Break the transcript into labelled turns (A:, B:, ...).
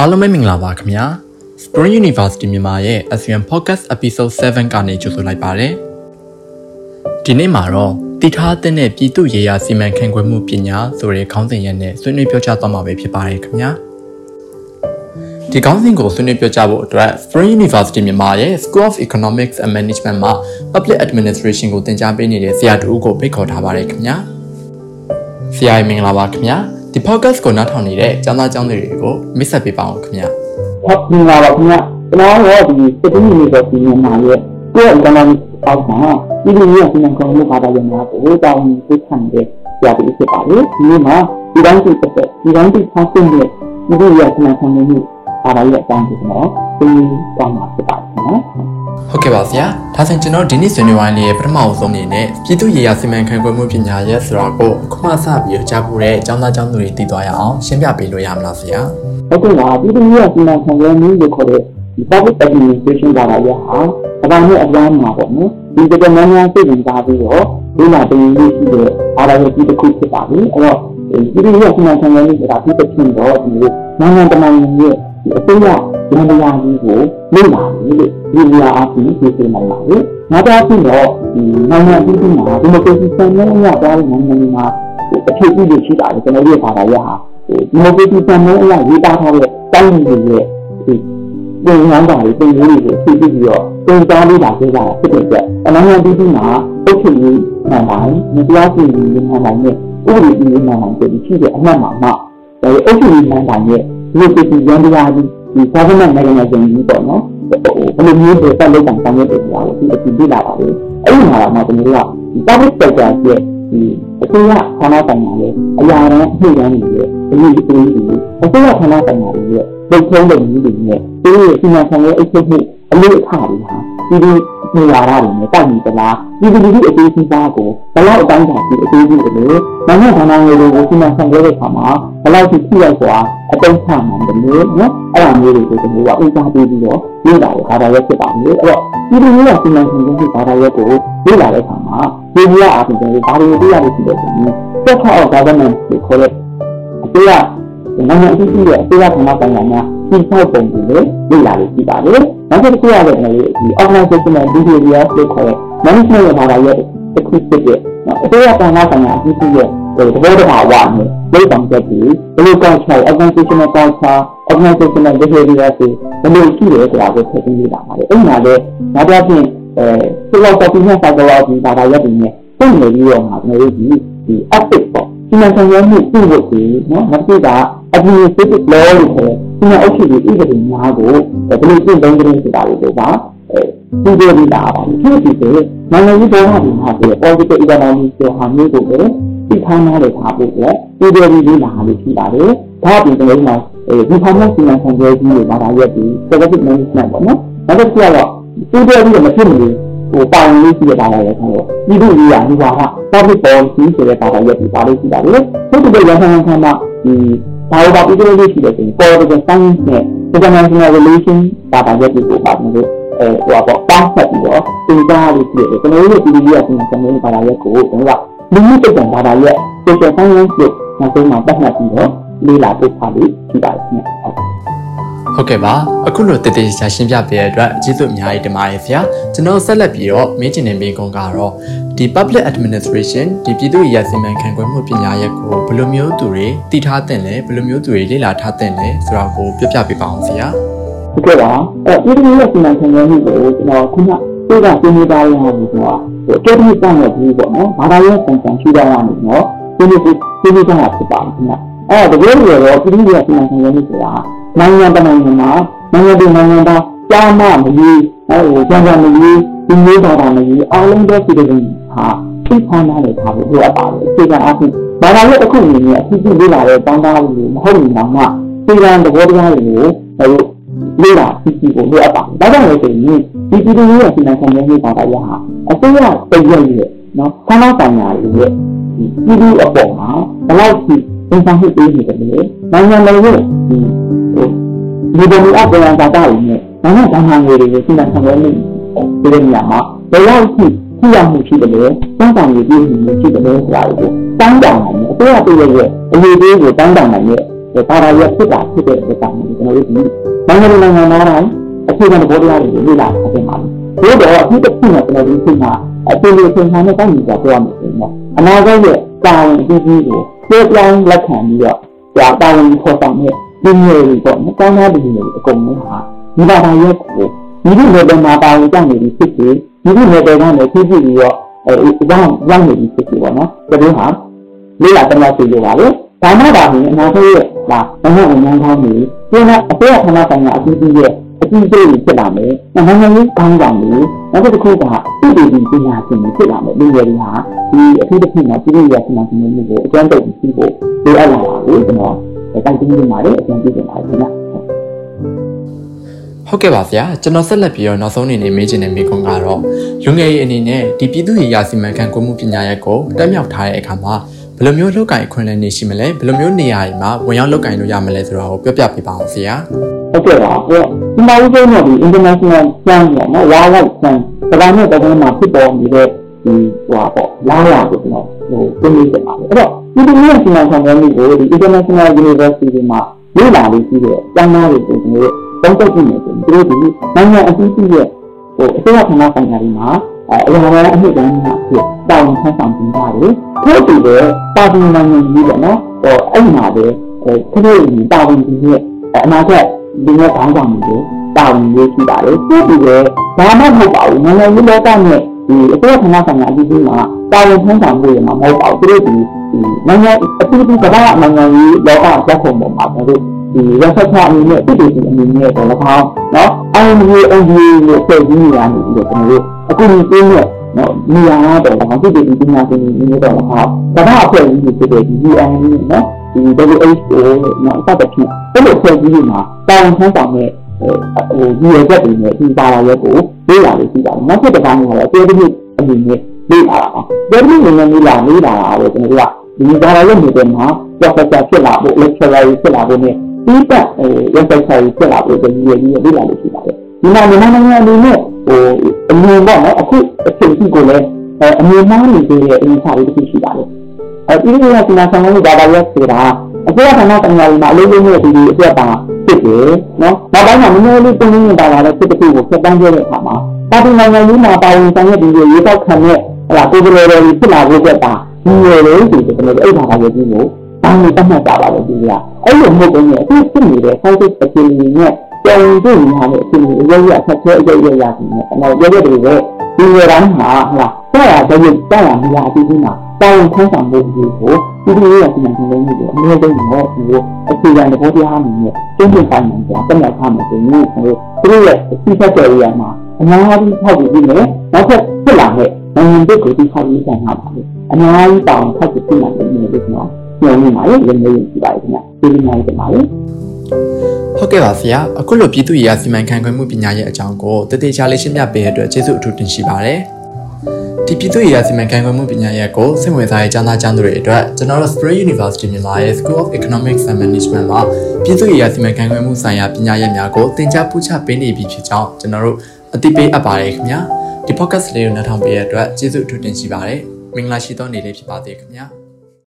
A: အားလုံးပဲမင်္ဂလာပါခင်ဗျာ Spring University မြန်မာရဲ့ ASEAN Podcast Episode 7ကနေကြိုဆိုလိုက်ပါရစေဒီနေ့မှာတော့တည်ထားတဲ့ပြည်သူရေးရာစီမံခန့်ခွဲမှုပညာဆိုတဲ့ခေါင်းစဉ်ရဲ့နဲ့ဆွေးနွေးပြောကြားသွားမှာပဲဖြစ်ပါတယ်ခင်ဗျာဒီခေါင်းစဉ်ကိုဆွေးနွေးပြောကြားဖို့အတွက် Spring University မြန်မာရဲ့ School of Economics and Management မှာ Public Administration ကိုသင်ကြားပေးနေတဲ့ဆရာတူကိုဖိတ်ခေါ်ထားပါတယ်ခင်ဗျာဆရာမင်္ဂလာပါခင်ဗျာ ဒီ podcast ကိုနားထောင်နေတဲ့ကျောင်းသားကျောင်းသူတွေကိုမိတ်ဆက်ပေးပါအောင်ခင်ဗျာ
B: ဟုတ်ပြီပါပါခင်ဗျာကျွန်တော်တို့ဒီစတူဒီယိုကိုပြင်နေမှာရဲ့ကိုယ့်အကောင်အောက်မှာဒီလိုမျိုးပြင်ကောင်းလို့ပါပါရမှာကိုတောင်းသိခံတဲ့ဆရာတွေဖြစ်ပါလေဒီမှာဒီတိုင်းစိတ်သက်ဒီတိုင်းစိတ်ဆောင်းတဲ့ဒီလိုရဆန္ဒခံနေမှုပါပါရဲ့အကြောင်းကိုကျွန်တော်သိကောင်းမှာဖြစ်ပါတယ်နော်
A: ဟုတ်ကဲ့ပါဆရာဒါဆိုရင်ကျွန်တော်ဒီနေ့ဆွေးနွေးဝိုင်းလေးရဲ့ပထမအဆုံးအနေနဲ့ပြည်သူ့ရေယာစီမံခန့်ခွဲမှုပညာရဲ့ဆိုတာကိုအခုမှစပြီးကြားဖို့တဲ့ကျောင်းသားကျောင်းသူတွေသိသွားရအောင်ရှင်းပြပေးလို့ရမလားဆရာ
B: ဟုတ်ကဲ့ပါပြည်သူ့ရေယာစီမံခန့်ခွဲမှုလို့ခေါ်တဲ့ဒီ public administration ဘာသာရပ်ဟာအပိုင်းနဲ့အပိုင်းမှာပေါ့နော်ဒီတကယ်များများသိနေကြပြီးတော့ဒီမှာတင်ရရှိတဲ့ဘာသာရပ်ကြီးတစ်ခုဖြစ်ပါပြီအဲ့တော့ဒီလိုမျိုးစီမံခန့်ခွဲမှုဆိုတာဒီတစ်ချင်းတော့ဒီနိုင်ငံတကာရဲ့ဒီအစိုးရဒီမယာကြီးကိုလေ့လာပြီးလို့ ဒီနေရာအပြင်သိစေနိုင်ပါဘူး။နောက်တစ်ခုတော့ဒီနိုင်ငံအသီးသီးမှာဒီမိုကရေစီစံနှုန်းအရသွားတဲ့နိုင်ငံတွေမှာအဖြစ်အပျက်ရှိတာလေကျွန်တော်တို့ဘာသာရဟာဒီမိုကရေစီစံနှုန်းအရရေးသားထားတဲ့တိုင်းပြည်တွေရဲ့ဒီပုံစံတာတွေပုံစံတွေကိုဖြည့်ပြီးတော့ပုံသားလေးတာပြတာဖြစ်တဲ့အတွက်အနိုင်ငံအသီးသီးမှာအုပ်ချုပ်ရေးနိုင်တိုင်းမတရားစီရင်ရေးနိုင်တိုင်းနဲ့ဥပဒေပြုရေးနိုင်တိုင်းဖြစ်ရှိတဲ့အမှတ်မှာမှဒါအုပ်ချုပ်ရေးနိုင်တိုင်းရဲ့ဒီပြည်သူရန်တရားကြီးဒီ government mechanism ကြီးပေါ့နော် ဘယ်လိုမျိုးတွေဆက်လုပ်ဆောင်ဆောင်ရွက်တယ်ဆိုတာကိုဒီအကြည့်ပြလာပါလေအဲ့ဒီမှာတော့ကျွန်တော်တို့က public sector ရဲ့ဒီအစိုးရဌာနဆိုင်ရာရဲ့အရာတန်းအမှုရန်တွေရဲ့အမှုအသေးတွေအစိုးရဌာနဆိုင်ရာတွေရဲ့လုံချုံးတဲ့နည်းတွေနဲ့သူတို့ရဲ့စီမံဆောင်ရွက်အချက်မှုအလို့အခါတွေဟာဒီ ဒီနေရာရတွေနဲ့တိုက်နေသလားဒီဒီဒီအသေးစိတ်သားကိုဘယ်လောက်အတိုင်းအတာဒီအသေးစိတ်ကိုနိုင်ငံဌာနတွေကိုစီမံဆောင်ရွက်တဲ့အခါမှာဘယ်လောက်ထိထိရောက်စွာအသုံးချနိုင်တယ်လို့နော်အဲ့ဒါမျိုးတွေကိုကျွန်တော်ကဥစားပေးပြီးတော့လေ့လာရတာရဖြစ်ပါမယ်အဲ့တော့ဒီလိုမျိုးစီမံဆောင်ရွက်မှုဘာသာရပ်ကိုလေ့လာတဲ့အခါမှာဒီလိုအပြင်ကျွန်တော်ဘာတွေသိရလို့ရှိတယ်ဆိုရင် sector of government ကိုခေါ်တဲ့အစိုးရနိုင်ငံအသီးသီးရဲ့အစိုးရဌာနဆိုင်ရာများ ဒီဆောက်ပုံတွေလေ့လာလို့ရှိပါတယ်။နောက်တစ်ခုရတဲ့ဒီ organizational behavior လို့ခေါ်တဲ့ management ရဲ့ဘာသာရပ်တစ်ခုဖြစ်တဲ့အစိုးရဌာနဆိုင်ရာအသီးသီးရဲ့သဘောတရားဝါနဲ့လုပ်ဆောင်ချက်တွေဘယ်လိုကောင်းချင် organizational culture organizational behavior တွေဘယ်လိုရှိတယ်ဆိုတာကိုထည့်သွင်းလာပါတယ်အဲ့မှာလည်းနောက်တစ်ပြင်အဲ philosophy နဲ့ psychology ဘာသာရပ်တွေနဲ့ပုံနေပြီးတော့မှာကျွန်တော်တို့ဒီဒီ ethics ပေါ့ဒီမှာဆောင်ရွက်မှုပြုဖို့ဒီနော်နောက်တစ်ခုက administrative law လို့ခေါ်တဲ့ ဒီမှာအုပ်ချုပ်ရေးဥပဒေများကိုဘယ်လိုကျင့်သုံးကြလဲဆိုတာကိုပါအဲဒီလိုလာပါဘူးသူဒီကနိုင်ငံရေးပေါ်မှာဒီမှာဆို political economy ဆိုဟာမျိုးကိုပဲသိထားနားလည်ထားဖို့အတွက်ဒီလိုလေးလာလို့ရှိပါတယ်ဒါအပြင်ကျွန်တော်တို့အဲဒီဖောင်မောက်စီမံခန့်ခွဲကြီးတွေပါတာရက်ပြီး service management ပေါ့နော်နောက်တစ်ခုကတော့ဒီလိုလေးမဖြစ်နေဟိုပါဝင်လို့ရှိရတာလည်းဆိုတော့ဒီလိုကြီးရဒီပါက public policy ဆိုတဲ့ပါတာရက်ပြီးပါလို့ရှိတာလေသူတို့ရဟန်းဆန်းမှာဒီ ဘာလို့ပါပြီးလို့ရှိတယ်ဆိုရင် political science နဲ့ international relation ပါတာရက်ပြီးကိုပါလို့အဲဟိုပေါ့ပေါင်းဆက်ပြီးတော့သင်ကြားလို့ရှိတယ်ကျွန်တော်တို့ဒီလိုကြီးရကျွန်တော်ပါတာရက်ကိုကျွန်တော်ကလူမှုစိတ်ဓာတ်ဘာသာရဲ့ social science ကိုနောက်ဆုံးမှာပတ်မှတ်ပြီးတော့လေ့လာပို့ပါလို့ရှိပါတယ်ခင်ဗျဟုတ်
A: ဟုတ်ကဲ့ပါအခုလိုတည်တည်ရှာရှင်းပြပေးတဲ့အတွက်ကျေးဇူးအများကြီးတင်ပါတယ်ဆရာကျွန်တော်ဆက်လက်ပြီးတော့မေးချင်တဲ့မေးခွန်းကတော့ ဒီ public administration ဒီပြည်သူ့ရစီမံခန့်ခွဲမှုပညာရပ်ကိုဘယ်လိုမျိုးသူတွေတည်ထားတဲ့လဲဘယ်လိုမျိုးသူတွေလေ့လာထားတဲ့လဲဆိုတာကိုပြပြပေးပါအောင်ဆရာ
B: ဟုတ်ကဲ့ပါအဲပြည်သူ့ရစီမံခန့်ခွဲမှုကိုကျွန်တော်ခုနကပြောတာပြနေသားရအောင်ဆိုတော့ဟိုတော်တော်တန်တဲ့ဘူးပေါ့နော်ဘာသာရေးပုံစံရှိတာကနေနော်ဒီလိုဒီလိုကြောင့်ဖြစ်ပါမယ်ခင်ဗျအဲ့ဒါတကယ်လို့တော့ပြည်သူ့ရဲ့စီမံခန့်ခွဲမှုဆိုတာနိုင်ငံတနိုင်ငံမှာနိုင်ငံတကာနိုင်ငံသားကြားမမကြီးဟိုကျန်ကျန်မကြီးဒီမျိုးတော်တာမကြီးအားလုံးသောပြည်သူတွေ ဟာသိခံရတဲ့ထားဖို့လိုအပ်ပါတယ်အခြေခံအဖြစ်ဘာသာရေးအခုအနေနဲ့အဖြစ်ဖြစ်လေ့လာတဲ့တောင်းတလို့မဟုတ်ဘူးမှအခြေခံသဘောတရားတွေကိုဟိုလေ့လာသိရှိဖို့လိုအပ်ပါတယ်ဒါကြောင့်လည်းဆိုရင်ဒီပြည်သူတွေရဲ့စီမံခန့်ခွဲမှုဘာသာရေးဟာအစိုးရတည်ရရဲ့နော်ဆန္ဒပညာတွေရဲ့ဒီပြည်သူအပေါ်မှာဘယ်လောက်ထိသင်ဆောင်မှုပေးနေတယ်လဲနိုင်ငံတော်ရဲ့ဒီဒီပုံအပ်ပြန်တာတာတွေနဲ့နိုင်ငံ့ဘာသာငွေတွေကိုစီမံခန့်ခွဲမှုဒီလိုနေရာမှာဘယ်လောက်ထိ ထိရောက်မှုရှိတယ်လဲတောင်းတမှုပြည့်စုံမှုရှိတယ်လဲဆိုတာကိုတောင်းတနိုင်တယ်အစိုးရတည်ရရဲ့အရေးကြီးကိုတောင်းတနိုင်တဲ့ဒါရာရဲ့ဖြစ်တာဖြစ်တဲ့အတွက်ကြောင့်ကျွန်တော်တို့ဒီနိုင်ငံနိုင်ငံသားတိုင်းအခြေခံသဘောတရားတွေကိုလေ့လာထားကြပါမယ်။ဒါတော့အခုတစ်ခုနဲ့ကျွန်တော်ဒီခုမှာအပြင်လိုသင်္ခါနဲ့တိုင်းပြည်ကပြောရမယ်ဆိုရင်အနာဂတ်ရဲ့တာဝန်အကြီးကြီးကိုပြောပြောင်းလက်ခံပြီးတော့ဒါတာဝန်ခေါ်ဆောင်တဲ့ဒီမျိုးတွေပေါ့နော်။ကောင်းတဲ့ဒီမျိုးတွေအကုန်လုံးဟာဒီဘာသာရဲ့ကိုဒီလိုမျိုးမှာတာဝန်ကြောင့်နေပြီးဖြစ်ပြီး ဒီလိုမျိုးတွေကနေဖြည့်ဖြည့်ပြီးတော့အဲရောက်ရောက်နေပြီးဖြစ်ပြီးပေါ့နော်။ဒါတို့ဟာလေ့လာတင်ပြစီလိုပါလေ။ဒါမှသာပြီးအနာဂတ်ရဲ့ဒါဘဝအများကြီးနေဒီကအပေါ်ခဏဆိုင်ရာအကြီးကြီးရဲ့အကြီးကြီးဖြစ်လာမယ်။နိုင်ငံရေးကောင်းဆောင်တွေနောက်တစ်ခုကပြည်ပြည်ပညာရှင်တွေဖြစ်လာမယ်။ဒီတွေဟာဒီအထူးသဖြင့်တော့ပြည်ရပညာရှင်တွေကိုအကျဉ်းချုပ်ပြီးဖို့လိုအပ်လာတာကိုကျွန်တော်တိုက်တွန်းနေပါတယ်အကျဉ်းပြနေပါတယ်ခင်ဗျာ
A: ဟုတ်ကဲ့ပါဗျာကျွန်တော်ဆက်လက်ပြီးတော့နောက်ဆုံးအနေနဲ့မေးချင်တဲ့မေးခွန်းကတော့ရုံငယ်ရေးအနေနဲ့ဒီပြည်သူ့ရေးရာစီမံခန့်ခွဲမှုပညာရပ်ကိုတက်မြောက်ထားတဲ့အခါမှာဘယ်လိုမျိုးလောက်ကင်ခွင့်လန်းနေရှိမလဲဘယ်လိုမျိုးနေရာတွေမှာဝင်ရောက်လောက်ကင်လို့ရမလဲဆိုတာကိုပြောပြပေးပါအောင်ဆရာ
B: ဟုတ်ကဲ့ပါအဲ့ဒီမှာဦးဆုံးတော့ဒီ international plan ပေါ့နော် wildlife plan ဒါကနဲ့တကယ်မှာဖြစ်ပေါ်နေတဲ့ဒီဟိုပါပေါ့လာလာကိုကျွန်တော်ဟိုသိနေတယ်ပါအဲ့တော့ဒီလိုမျိုးစီမံခန့်ခွဲမှုကိုဒီ international university တွေမှာလေ့လာလို့ရှိတဲ့ကျောင်းသားတွေကိုကျွန်တော်တို့ သုံးသပ်ကြည့်နေတယ်သူတို့ဒီနိုင်ငံအသီးသီးရဲ့ဟိုအစိုးရဌာနဆိုင်ရာတွေမှာအဲအရာဝအမှုတန်းမှာဖြစ်တောင်းဆန်းဆောင်တင်တာလေထို့တူတဲ့ပါတီနိုင်ငံကြီးပေါ့နော်ဟိုအဲ့မှာပဲအဲခရီးရင်တာဝန်ကြီးရဲ့အနာဂတ်ဒီနေ့ခေါင်းဆောင်တွေတာဝန်ကြီးရှိပါတယ်ထို့တူတဲ့ဘာမှမဟုတ်ပါဘူးနိုင်ငံရေးလောကနဲ့ဒီအစိုးရဌာနဆိုင်ရာအကြီးကြီးမှာတာဝန်ထမ်းဆောင်မှုရမှာမဟုတ်ပါဘူးသူတို့ဒီနိုင်ငံအထူးသဖြင့်ကမ္ဘာနိုင်ငံရေးလောကသက်ခုံပေါ်မှာတို့ ဒီရသထအနေနဲ့ပြည်သူအနေနဲ့တော့၎င်းနော် NGO NGO လို့ဖွဲ့စည်းနေရနေပြီးတော့ကျွန်တော်တို့အခုဒီပြင်းနဲ့နော်နေရာတော့ဒါပြည်သူပြည်နာရှင်နေနေတော့၎င်းကမ္ဘာအဖွဲ့အစည်းဖြစ်တဲ့ UN နော်ဒီ WHO နော်စသဖြင့်အဲ့လိုဖွဲ့စည်းနေမှာတာဝန်ထမ်းဆောင်တဲ့ဟိုဒီရက်တွေနဲ့ဒီပါလာရက်ကိုလေ့လာလို့ရှိတာနောက်တစ်တစ်ပိုင်းကတော့အသေးသေးအနေနဲ့လေ့လာတာပါဒီလိုမျိုးလေ့လာလေ့လာတာပဲကျွန်တော်တို့ကဒီပါလာရက်တွေမှာ professor ဖြစ်လာဖို့ lecturer ဖြစ်လာဖို့ ਨੇ ဒီတက်ဟို researcher ဖြစ်လာဖို့ဒီရည်ရည်လေ့လာလို့ရှိပါတယ်ဒီမှာမြန်မာနိုင်ငံအနေနဲ့ဟိုအမြင်ပေါ့နော်အခုအချိန်ကြီးကိုလည်းအမြင်မှားနေသေးတဲ့အင်းစားလေးတစ်ခုရှိပါတယ်အဲဒီလိုကကျွန်တော်ဆောင်လို့ဒါပါရက်ဆိုတာအစိုးရဌာနတိုင်းမှာအလေးလေးနဲ့ဒီဒီအတွက်ပါဖြစ်တယ်နော်နောက်ပိုင်းမှာနည်းနည်းလေးတုံ့ပြန်တာလာတဲ့ဖြစ်တစ်ခုကိုဖျက်တမ်းခဲ့တဲ့အခါမှာပါတီနိုင်ငံကြီးမှာပါဝင်ဆောင်ရတဲ့ဒီရေတောက်ခံတဲ့ဟလာကိုယ်ကလေးတွေဖြစ်လာဖို့အတွက်ပါဒီလိုလေးဒီကျွန်တော်အဲ့ဒါပါရဲ့ဒီကို တောင်းနေတတ်မှတ်ကြပါလို့ဒီကအဲ့လိုမဟုတ်ဘူးအခုဖြစ်နေတဲ့ science facility နဲ့ပြန်တွေ့နေတာနဲ့အခုအရေးရဆက်ဆွဲအရေးရရတယ်နဲ့ကျွန်တော်ပြောရတဲ့ဒီလိုတိုင်းမှာဟလာဆက်ရတဲ့ကြောက်ရမရအပြီးမှာတာဝန်ထမ်းဆောင်မှုတွေကိုဒီလိုရစီမံခန့်ခွဲမှုတွေအများဆုံးတော့ဒီအခြေခံသဘောတရားအနေနဲ့ကျင့်ကြံဆိုင်မှာပြတ်မြောက်ထားမယ်ဆိုရင်ကျွန်တော်တို့ရဲ့အစီအဆက်တွေရမှာအများကြီးထောက်ပြီးပြီးမယ်နောက်ထပ်ဖြစ်လာတဲ့နိုင်ငံတွေကိုဒီထောက်ပြီးဆိုင်မှာပါလေအများကြီးတောင်းထောက်ပြီးဖြစ်လာတယ်လို့ပြောနော် ညွှန်နေပါလေလည်းမျိုးရှိပါတယ်ခင်ဗျဒီလိုမျိုးတင်ပါလေ
A: ဟုတ်ကဲ့ပါဆရာအခုလိုပြည်သူ့ရေးရာစီမံခန့်ခွဲမှုပညာရဲ့အကြောင်းကိုတည်တည်ချာလေးရှင်းပြပေးတဲ့အတွက်ကျေးဇူးအထူးတင်ရှိပါတယ်ဒီပြည်သူ့ရေးရာစီမံခန့်ခွဲမှုပညာရပ်ကိုစိတ်ဝင်စားတဲ့ကျောင်းသားကျောင်းသူတွေအတွက်ကျွန်တော်တို့ Spring University မြန်မာရဲ့ School of Economics and Management မှာပြည်သူ့ရေးရာစီမံခန့်ခွဲမှုဆိုင်ရာပညာရပ်များကိုသင်ကြားပို့ချပေးနေပြီဖြစ်ကြောင်းကျွန်တော်တို့အသိပေးအပ်ပါတယ်ခင်ဗျာဒီ podcast လေးကိုနားထောင်ပေးတဲ့အတွက်ကျေးဇူးအထူးတင်ရှိပါတယ်မင်္ဂလာရှိသောနေ့လေးဖြစ်ပါစေခင်ဗျာ